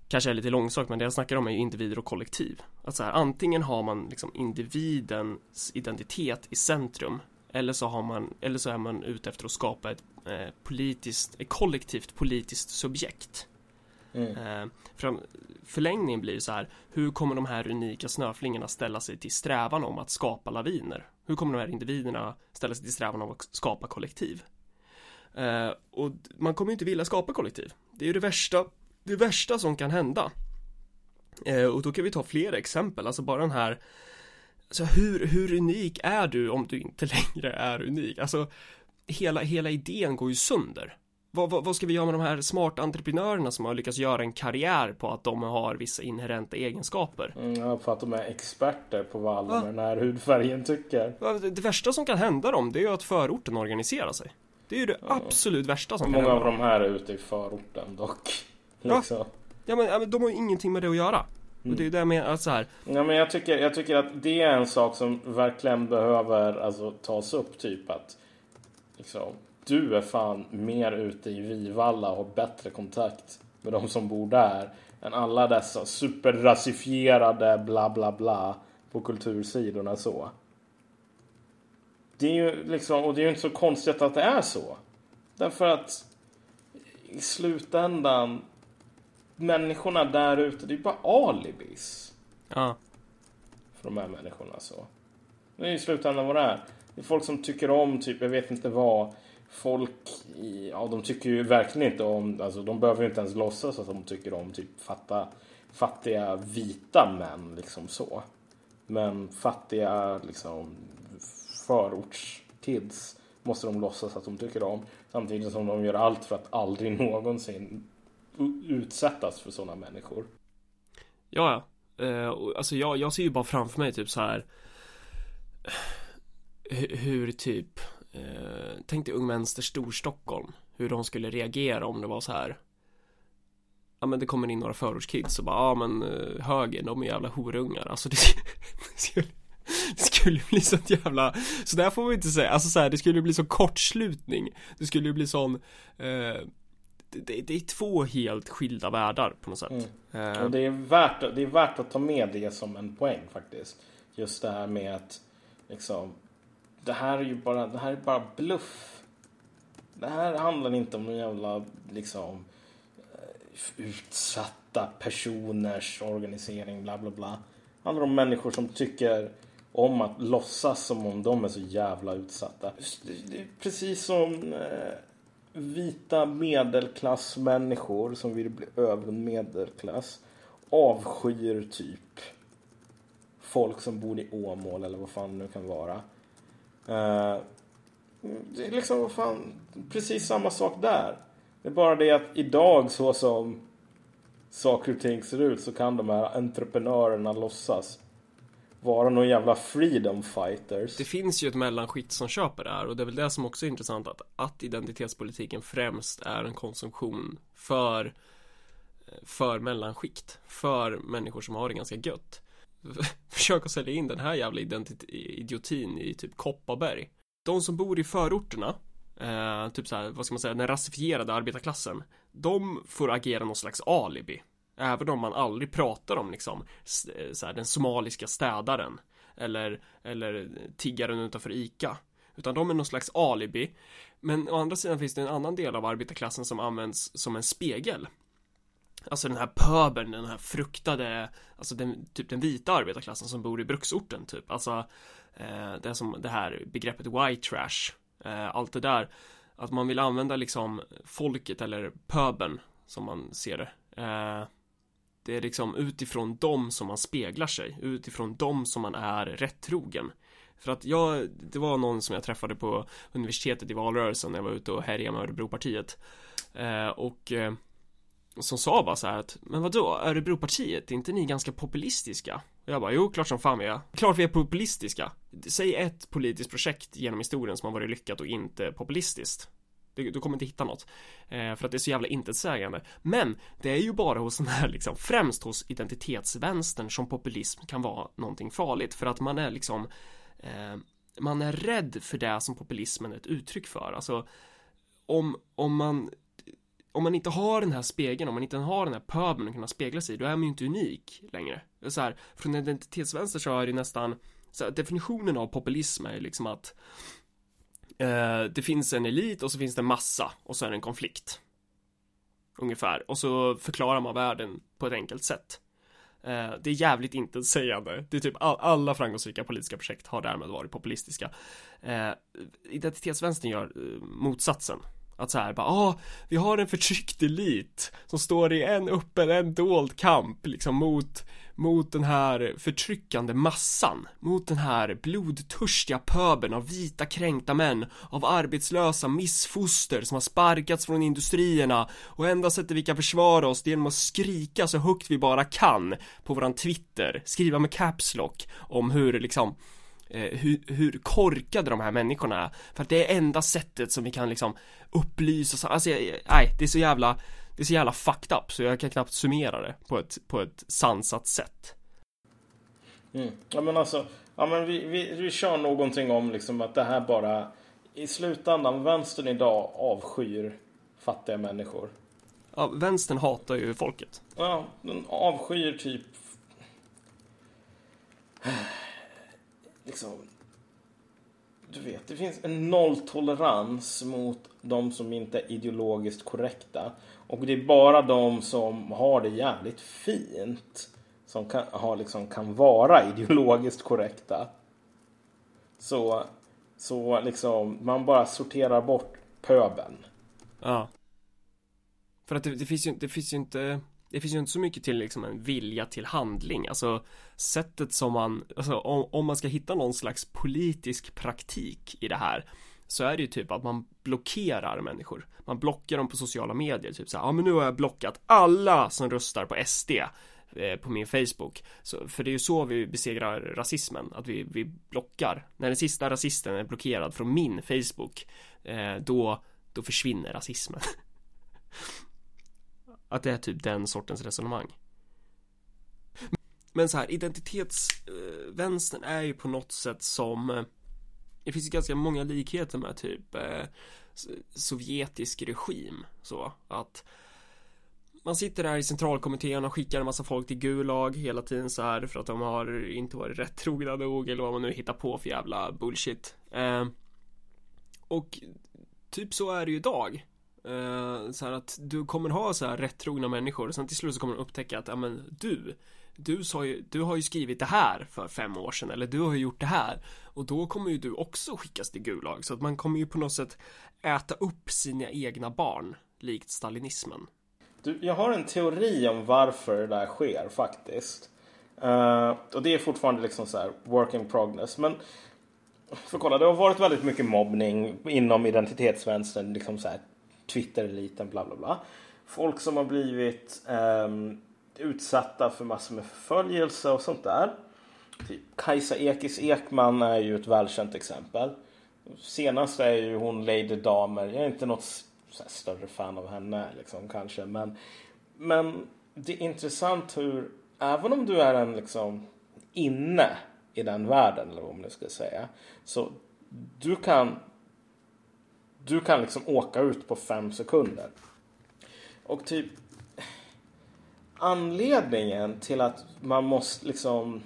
kanske är lite långsökt men det jag snackar om är ju individer och kollektiv. Att så här antingen har man liksom individens identitet i centrum eller så har man eller så är man ute efter att skapa ett eh, politiskt ett kollektivt politiskt subjekt mm. eh, förlängningen blir så här hur kommer de här unika snöflingorna ställa sig till strävan om att skapa laviner hur kommer de här individerna ställa sig till strävan om att skapa kollektiv? Eh, och man kommer ju inte vilja skapa kollektiv. Det är ju det värsta, det värsta som kan hända. Eh, och då kan vi ta flera exempel, alltså bara den här Alltså hur, hur unik är du om du inte <laughs> längre är unik? Alltså hela, hela idén går ju sönder vad, vad, vad, ska vi göra med de här smarta entreprenörerna som har lyckats göra en karriär på att de har vissa inherenta egenskaper? Mm, ja, för att de är experter på vad alla med den här hudfärgen tycker. Det, det värsta som kan hända dem, det är ju att förorten organiserar sig. Det är ju det ja. absolut värsta som Många kan hända. Många av de här är ute i förorten dock. <laughs> Liksom. Ja. ja, men, ja, men de har ju ingenting med det att göra. Mm. Och det är ju det jag menar, så här. Ja, men jag tycker, jag tycker att det är en sak som verkligen behöver alltså, tas upp. Typ att liksom, du är fan mer ute i Vivalla och har bättre kontakt med de som bor där än alla dessa superrasifierade bla bla bla på kultursidorna så. Det är ju liksom, och det är ju inte så konstigt att det är så. Därför att i slutändan människorna där ute, det är bara alibis. Ja. För de här människorna så. Det är i slutändan vad det är. Det är folk som tycker om typ, jag vet inte vad folk, ja de tycker ju verkligen inte om, alltså de behöver ju inte ens låtsas att de tycker om typ fatta, fattiga vita män liksom så. Men fattiga liksom förortskids måste de låtsas att de tycker om. Samtidigt som de gör allt för att aldrig <laughs> någonsin utsättas för sådana människor. Ja, ja. Eh, alltså jag, jag ser ju bara framför mig typ så här <sighs> hur, hur typ eh, Tänk dig Ung Vänster Storstockholm Hur de skulle reagera om det var så här. Ja men det kommer in några förortskids och bara ja men eh, höger de är jävla horungar. Alltså det, <laughs> det skulle det skulle bli sånt jävla Så där får man inte säga. Alltså så här, det skulle bli så kortslutning. Det skulle bli sån eh, det, det, det är två helt skilda världar på något sätt. Mm. eh, Och det är, värt, det är värt att ta med det som en poäng faktiskt. Just det här med att liksom, det här är ju bara, det här är bara bluff. Det här handlar inte om någon jävla liksom eh, utsatta personers organisering, bla bla bla. Det handlar om människor som tycker om att låtsas som om de är så jävla utsatta. Det- är precis som eh, vita medelklassmänniskor som vill bli över medelklass avskyr typ folk som bor i Åmål eller vad fan det nu kan vara. Eh, det är liksom vad fan, precis samma sak där. Det är bara det att idag så som saker och ting ser ut så kan de här entreprenörerna låtsas vara någon jävla freedom fighters. Det finns ju ett mellanskikt som köper det här och det är väl det som också är intressant att, att identitetspolitiken främst är en konsumtion för för mellanskikt för människor som har det ganska gött <laughs> Försöka sälja in den här jävla idiotin i typ Kopparberg. De som bor i förorterna eh, Typ så här, vad ska man säga, den rasifierade arbetarklassen De får agera någon slags alibi. Även om man aldrig pratar om liksom eh, så här, den somaliska städaren eller, eller tiggaren utanför ICA. Utan de är någon slags alibi. Men å andra sidan finns det en annan del av arbetarklassen som används som en spegel. Alltså den här pöbeln, den här fruktade Alltså den, typ den vita arbetarklassen som bor i bruksorten typ. Alltså eh, Det som det här begreppet white trash eh, Allt det där. Att man vill använda liksom folket eller pöbeln Som man ser det. Eh, Det är liksom utifrån dem som man speglar sig Utifrån dem som man är rättrogen. För att jag, det var någon som jag träffade på universitetet i valrörelsen när jag var ute och härjade med Örebropartiet. Eh, Och eh, som sa bara så här att Men vadå, Örebropartiet, är inte ni ganska populistiska? Och jag bara, jo klart som fan vi är. Klart vi är populistiska. Säg ett politiskt projekt genom historien som har varit lyckat och inte populistiskt. Du, du kommer inte hitta något eh, För att det är så jävla intetsägande. Men det är ju bara hos den här liksom Främst hos identitetsvänstern som populism kan vara någonting farligt För att man är liksom eh, Man är rädd för det som populismen är ett uttryck för. Alltså Om, om man om man inte har den här spegeln, om man inte har den här pöbeln att kunna spegla sig i, då är man ju inte unik längre. Så här, från identitetsvänster så är det nästan, så här, definitionen av populism är ju liksom att eh, det finns en elit och så finns det en massa och så är det en konflikt. Ungefär, och så förklarar man världen på ett enkelt sätt. Eh, det är jävligt intetsägande. Det är typ all, alla framgångsrika politiska projekt har därmed varit populistiska. Eh, identitetsvänstern gör eh, motsatsen. Att så här bara, ah, vi har en förtryckt elit som står i en öppen, en dold kamp liksom mot, mot den här förtryckande massan. Mot den här blodtörstiga pöbeln av vita kränkta män, av arbetslösa missfoster som har sparkats från industrierna och enda sättet vi kan försvara oss det är genom att skrika så högt vi bara kan på våran Twitter, skriva med caps lock om hur liksom hur, hur korkade de här människorna är. För att det är enda sättet som vi kan liksom upplysa, så- alltså nej, det är så jävla, det är så jävla fucked up så jag kan knappt summera det på ett, på ett sansat sätt. Mm. Ja men alltså, ja, men vi, vi, vi kör någonting om liksom att det här bara i slutändan, vänstern idag avskyr fattiga människor. Ja, vänstern hatar ju folket. Ja, den avskyr typ liksom du vet, det finns en nolltolerans mot de som inte är ideologiskt korrekta. Och det är bara de som har det jävligt fint som kan, har liksom, kan vara <laughs> ideologiskt korrekta. Så, så liksom, man bara sorterar bort pöbeln. Ja. För att det, det finns ju, det finns ju inte det finns ju inte så mycket till liksom en vilja till handling, alltså sättet som man, alltså om, om man ska hitta någon slags politisk praktik i det här så är det ju typ att man blockerar människor. Man blockar dem på sociala medier, typ så här, ja men nu har jag blockat alla som röstar på SD eh, på min Facebook. Så, för det är ju så vi besegrar rasismen, att vi, vi blockar. När den sista rasisten är blockerad från min Facebook, eh, då, då försvinner rasismen. <laughs> att det är typ den sortens resonemang. Men så här, identitetsvänstern är ju på något sätt som eh, Det finns ju ganska många likheter med typ eh, Sovjetisk regim så att man sitter där i centralkommittén och skickar en massa folk till Gulag hela tiden så här för att de har inte varit rätt trogna nog eller vad man nu hittar på för jävla bullshit. Eh, och typ så är det ju idag. Eh, så här att du kommer ha så här rättrogna människor och sen till slut så kommer de upptäcka att ja men du du sa ju, du har ju skrivit det här för fem år sedan eller du har ju gjort det här och då kommer ju du också skickas till Gulag så att man kommer ju på något sätt äta upp sina egna barn likt stalinismen. Du, jag har en teori om varför det där sker faktiskt. Uh, och det är fortfarande liksom så här work in progress. Men för kolla, det har varit väldigt mycket mobbning inom identitetsvänstern, liksom så här Twitter-eliten, bla bla bla. Folk som har blivit eh, utsatta för massor med förföljelse och sånt där. Typ Kajsa Ekis Ekman är ju ett välkänt exempel. Senast är ju hon Lady Damer. Jag är inte något större fan av henne liksom kanske. Men, men det är intressant hur, även om du är en liksom inne i den världen eller vad man nu ska säga. Så du kan du kan liksom åka ut på fem sekunder. Och typ anledningen till att man måste liksom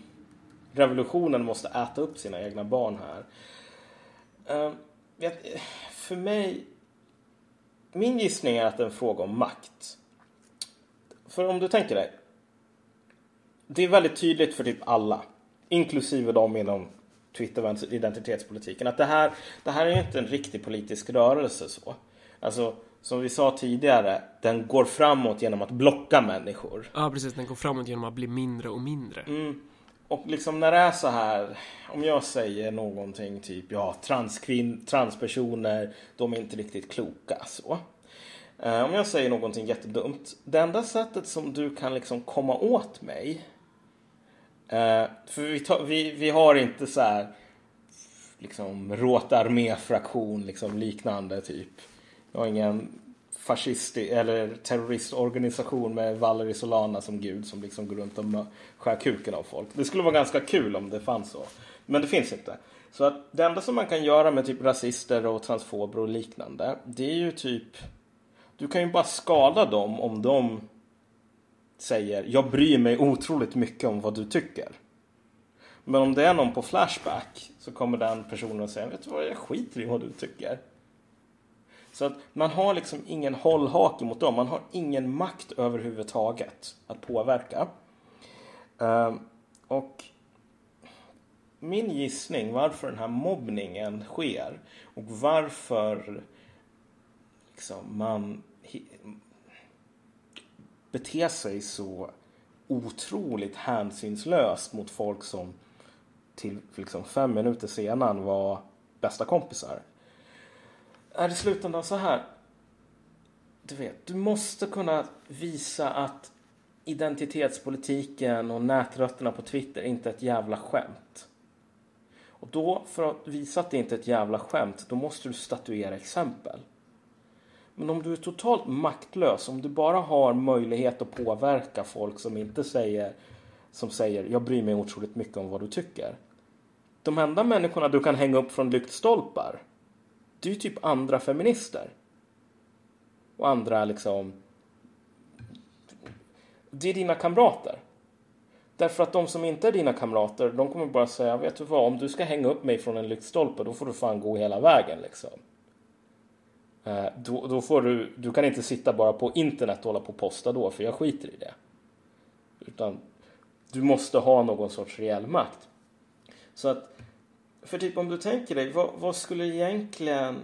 revolutionen måste äta upp sina egna barn här. Eh, för mig, min gissning är att det är en fråga om makt. För om du tänker dig, det är väldigt tydligt för typ alla, inklusive de inom Twitter identitetspolitiken, att det här, det här är inte en riktig politisk rörelse så. Alltså, som vi sa tidigare, den går framåt genom att blocka människor. Ja, precis. Den går framåt genom att bli mindre och mindre. Mm. Och liksom när det är så här, om jag säger någonting typ ja, transkvinn, transpersoner, de är inte riktigt kloka så. Uh, om jag säger någonting jättedumt, det enda sättet som du kan liksom komma åt mig, Eh, för vi, ta, vi, vi har inte så här liksom råtarméfraktion liksom liknande typ jag har ingen fascist eller terroristorganisation med Valerie Solana som gud som liksom går runt och skär kuken av folk. Det skulle vara ganska kul om det fanns så. Men det finns inte. Så att det enda som man kan göra med typ rasister och transfober och liknande, det är ju typ du kan ju bara skada dem om de säger jag bryr mig otroligt mycket om vad du tycker. Men om det är någon på Flashback så kommer den personen att säga vet du vad, jag skiter i vad du tycker. Så att man har liksom ingen hållhake mot dem. Man har ingen makt överhuvudtaget att påverka. Ehm, och min gissning varför den här mobbningen sker och varför liksom, man bete sig så otroligt hänsynslöst mot folk som till liksom fem minuter senare var bästa kompisar är i slutändan så här. Du vet, du måste kunna visa att identitetspolitiken och nätrötterna på Twitter inte är ett jävla skämt. Och då, för att visa att det inte är ett jävla skämt, då måste du statuera exempel. Men om du är totalt maktlös, om du bara har möjlighet att påverka folk som inte säger, som säger jag bryr mig otroligt mycket om vad du tycker. De enda människorna du kan hänga upp från lyktstolpar det är ju typ andra feminister. Och andra liksom... Det är dina kamrater. Därför att de som inte är dina kamrater, de kommer bara säga, vet du vad, om du ska hänga upp mig från en lyktstolpe, då får du fan gå hela vägen liksom. Eh, då, då, får du, du kan inte sitta bara på internet och hålla på och posta då, för jag skiter i det. Utan du måste ha någon sorts reell makt. Så att för typ om du tänker dig, vad, vad, skulle egentligen...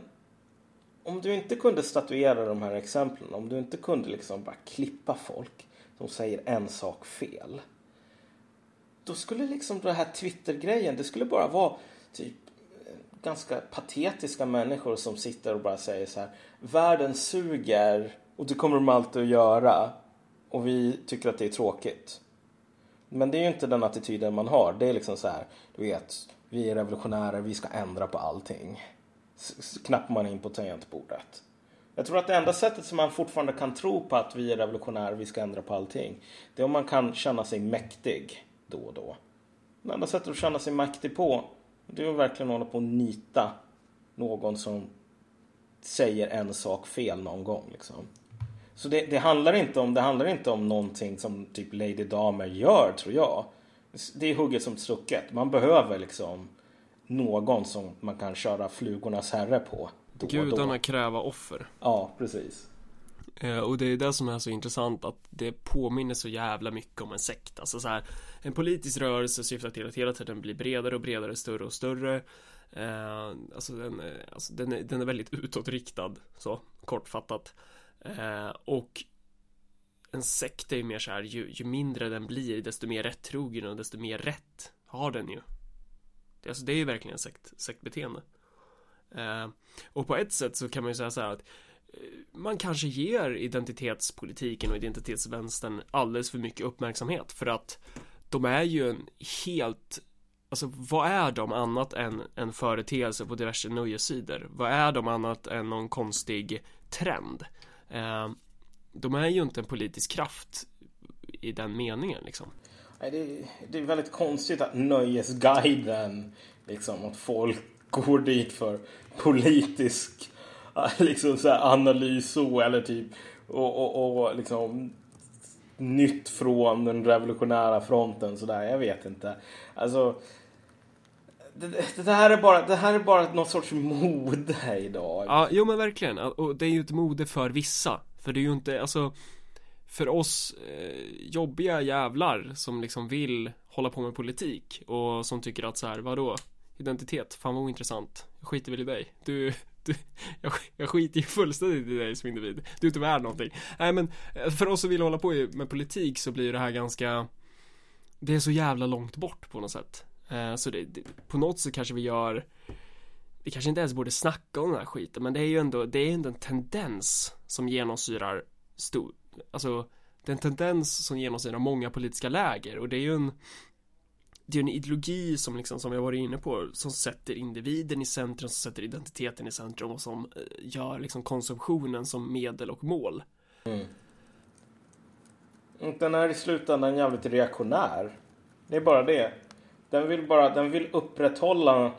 Om du inte kunde statuera de här exemplen, om du inte kunde liksom bara klippa folk som säger en sak fel. Då skulle liksom den här Twitter-grejen, det skulle bara vara typ ganska patetiska människor som sitter och bara säger så här. Världen suger och det kommer de alltid att göra. Och vi tycker att det är tråkigt. Men det är ju inte den attityden man har. Det är liksom så här, du vet, vi är revolutionärer, vi ska ändra på allting. Knappar man in på tangentbordet. Jag tror att det enda sättet som man fortfarande kan tro på att vi är revolutionärer, vi ska ändra på allting. Det är om man kan känna sig mäktig då och då. Det enda sättet att känna sig mäktig på, det är att verkligen hålla på och nita någon som säger en sak fel någon gång. Liksom. Så det, det, handlar inte om, det handlar inte om någonting som typ Lady Damer gör, tror jag. Det är hugget som strucket. Man behöver liksom någon som man kan köra flugornas herre på. Då Gudarna då. kräva offer. Ja, precis. Eh, och det är det som är så intressant att det påminner så jävla mycket om en sekt. Alltså så här, en politisk rörelse syftar till att hela tiden bli bredare och bredare, större och större. Eh, alltså den, är- alltså den, är, den är väldigt utåtriktad, så kortfattat. Eh, och en sekt är ju mer så här, ju, ju mindre den blir, desto mer rättrogen och desto mer rätt har den ju. Alltså, det är ju verkligen en sekt, sektbeteende. Eh, och på ett sätt så kan man ju säga så här att man kanske ger identitetspolitiken och identitetsvänstern alldeles för mycket uppmärksamhet för att de är ju en helt Alltså vad är de annat än en företeelse på diverse nöjessidor? Vad är de annat än någon konstig trend? Eh, de är ju inte en politisk kraft i den meningen liksom. Nej, det, är, det är väldigt konstigt att Nöjesguiden, liksom att folk går dit för politisk <laughs> liksom så här analys så, eller typ och, och, och liksom nytt från den revolutionära fronten sådär. Jag vet inte. Alltså det, det, här är bara, det här är bara någon sorts mode idag. Ja, jo men verkligen. Och det är ju ett mode för vissa. För det är ju inte, alltså För oss eh, jobbiga jävlar som liksom vill hålla på med politik och som tycker att så här, vadå? Identitet, fan vad ointressant. Jag skiter väl i dig. Du, du jag, jag skiter ju fullständigt i dig som individ. Du är inte värd någonting. Nej men eh, för oss som vill hålla på med politik så blir det här ganska Det är så jävla långt bort på något sätt. Eh, så det, det, på något sätt kanske vi gör vi kanske inte ens borde snacka om den här skiten men det är ju ändå, det är ändå en tendens som genomsyrar stor, alltså det är en tendens som genomsyrar många politiska läger och det är ju en det är en ideologi som liksom, som jag varit inne på, som sätter individen i centrum, som sätter identiteten i centrum och som eh, gör liksom konsumtionen som medel och mål. Mm. Den är i slutändan jävligt reaktionär. Det är bara det. Den vill bara, den vill upprätthålla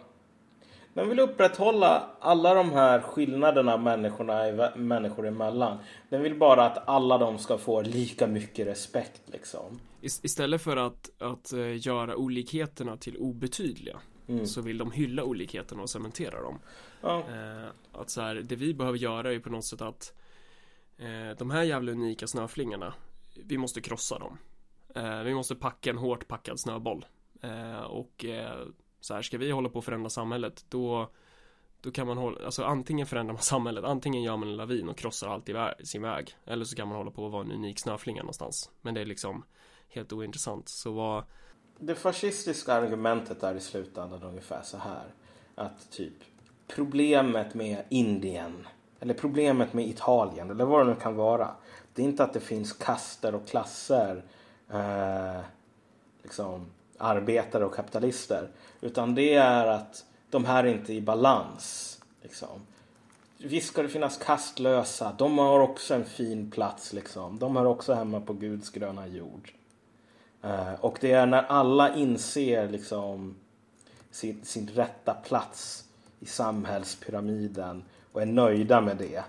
den vill upprätthålla alla de här skillnaderna människorna, människor emellan. Den vill bara att alla de ska få lika mycket respekt liksom. Ist- Istället för att, att eh, göra olikheterna till obetydliga så vill de hylla olikheterna och cementera dem. Ja. Eh, att så här, det vi behöver göra är på något sätt att eh, de här jävla unika snöflingorna, vi måste krossa dem. Vi måste packa en hårt packad snöboll. Och så här, ska vi hålla på att förändra samhället, då då kan man hålla, alltså antingen förändrar man <laughs> samhället, antingen gör man en lavin och krossar allt i vä- sin väg. Eller så kan man hålla på att vara en unik snöflinga någonstans. Men det är liksom helt ointressant. Så vad, Det fascistiska argumentet är i slutändan ungefär så här. Att typ problemet med Indien eller problemet med Italien eller vad det nu kan vara. Det är inte att det finns kaster och klasser. Eh, liksom arbetare och kapitalister. Utan det är att de här är inte i balans. Liksom. Visst ska det finnas kastlösa. De har också en fin plats liksom. De hör också hemma på Guds gröna jord. Eh, och det är när alla inser liksom sin, sin rätta plats i samhällspyramiden och är nöjda med det.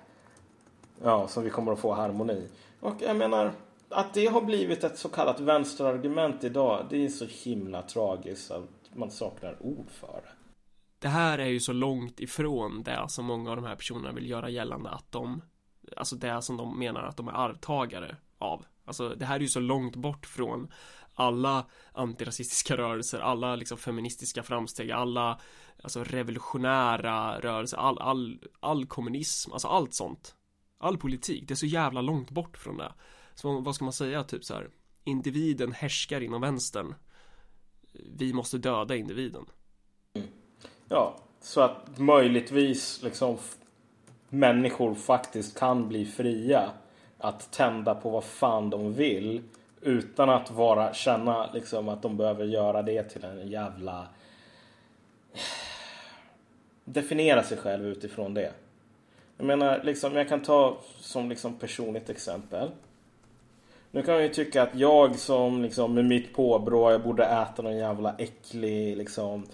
Ja, som vi kommer att få harmoni. Och jag menar, att det har blivit ett så kallat vänsterargument idag, det är så himla tragiskt att man saknar ord för det. det här är ju så långt ifrån det som många av de här personerna vill göra gällande att de Alltså det som de menar att de är arvtagare av Alltså det här är ju så långt bort från alla antirasistiska <laughs> rörelser, alla liksom feministiska framsteg, alla alltså revolutionära rörelser, all, all, all kommunism, alltså allt sånt. All politik, det är så jävla långt bort från det. Så vad ska man säga, typ så här, individen härskar inom vänstern. Vi måste döda individen. Mm. Ja, så att möjligtvis liksom människor faktiskt kan bli fria att tända på vad fan de vill Utan att vara, känna liksom att de behöver göra det till en jävla... Definiera sig själv utifrån det. Jag menar, liksom, jag kan ta som liksom personligt exempel. Nu kan man ju tycka att jag som liksom med mitt påbrå, jag borde äta någon jävla äcklig liksom...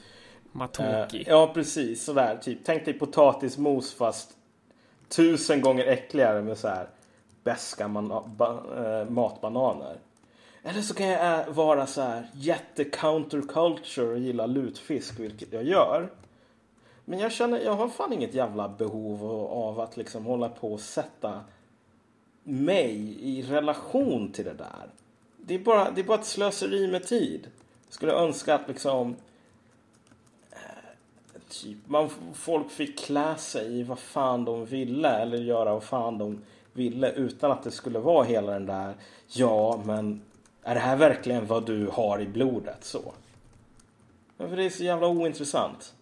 Matoki. Eh, ja, precis. Sådär, typ. Tänk dig potatismos fast tusen gånger äckligare med så här beska man, ba, eh, matbananer. Eller så kan jag eh, vara så här jätte counterculture och gilla lutfisk, vilket jag gör. Men jag känner, jag har fan inget jävla behov av att liksom hålla på och sätta mig i relation till det där. Det är bara, det är bara ett slöseri med tid. Skulle önska att liksom eh, typ, man, folk fick klä sig i vad fan de ville eller göra vad fan de ville utan att det skulle vara hela den där ja men är det här verkligen vad du har i blodet så? Men för det är så jävla ointressant.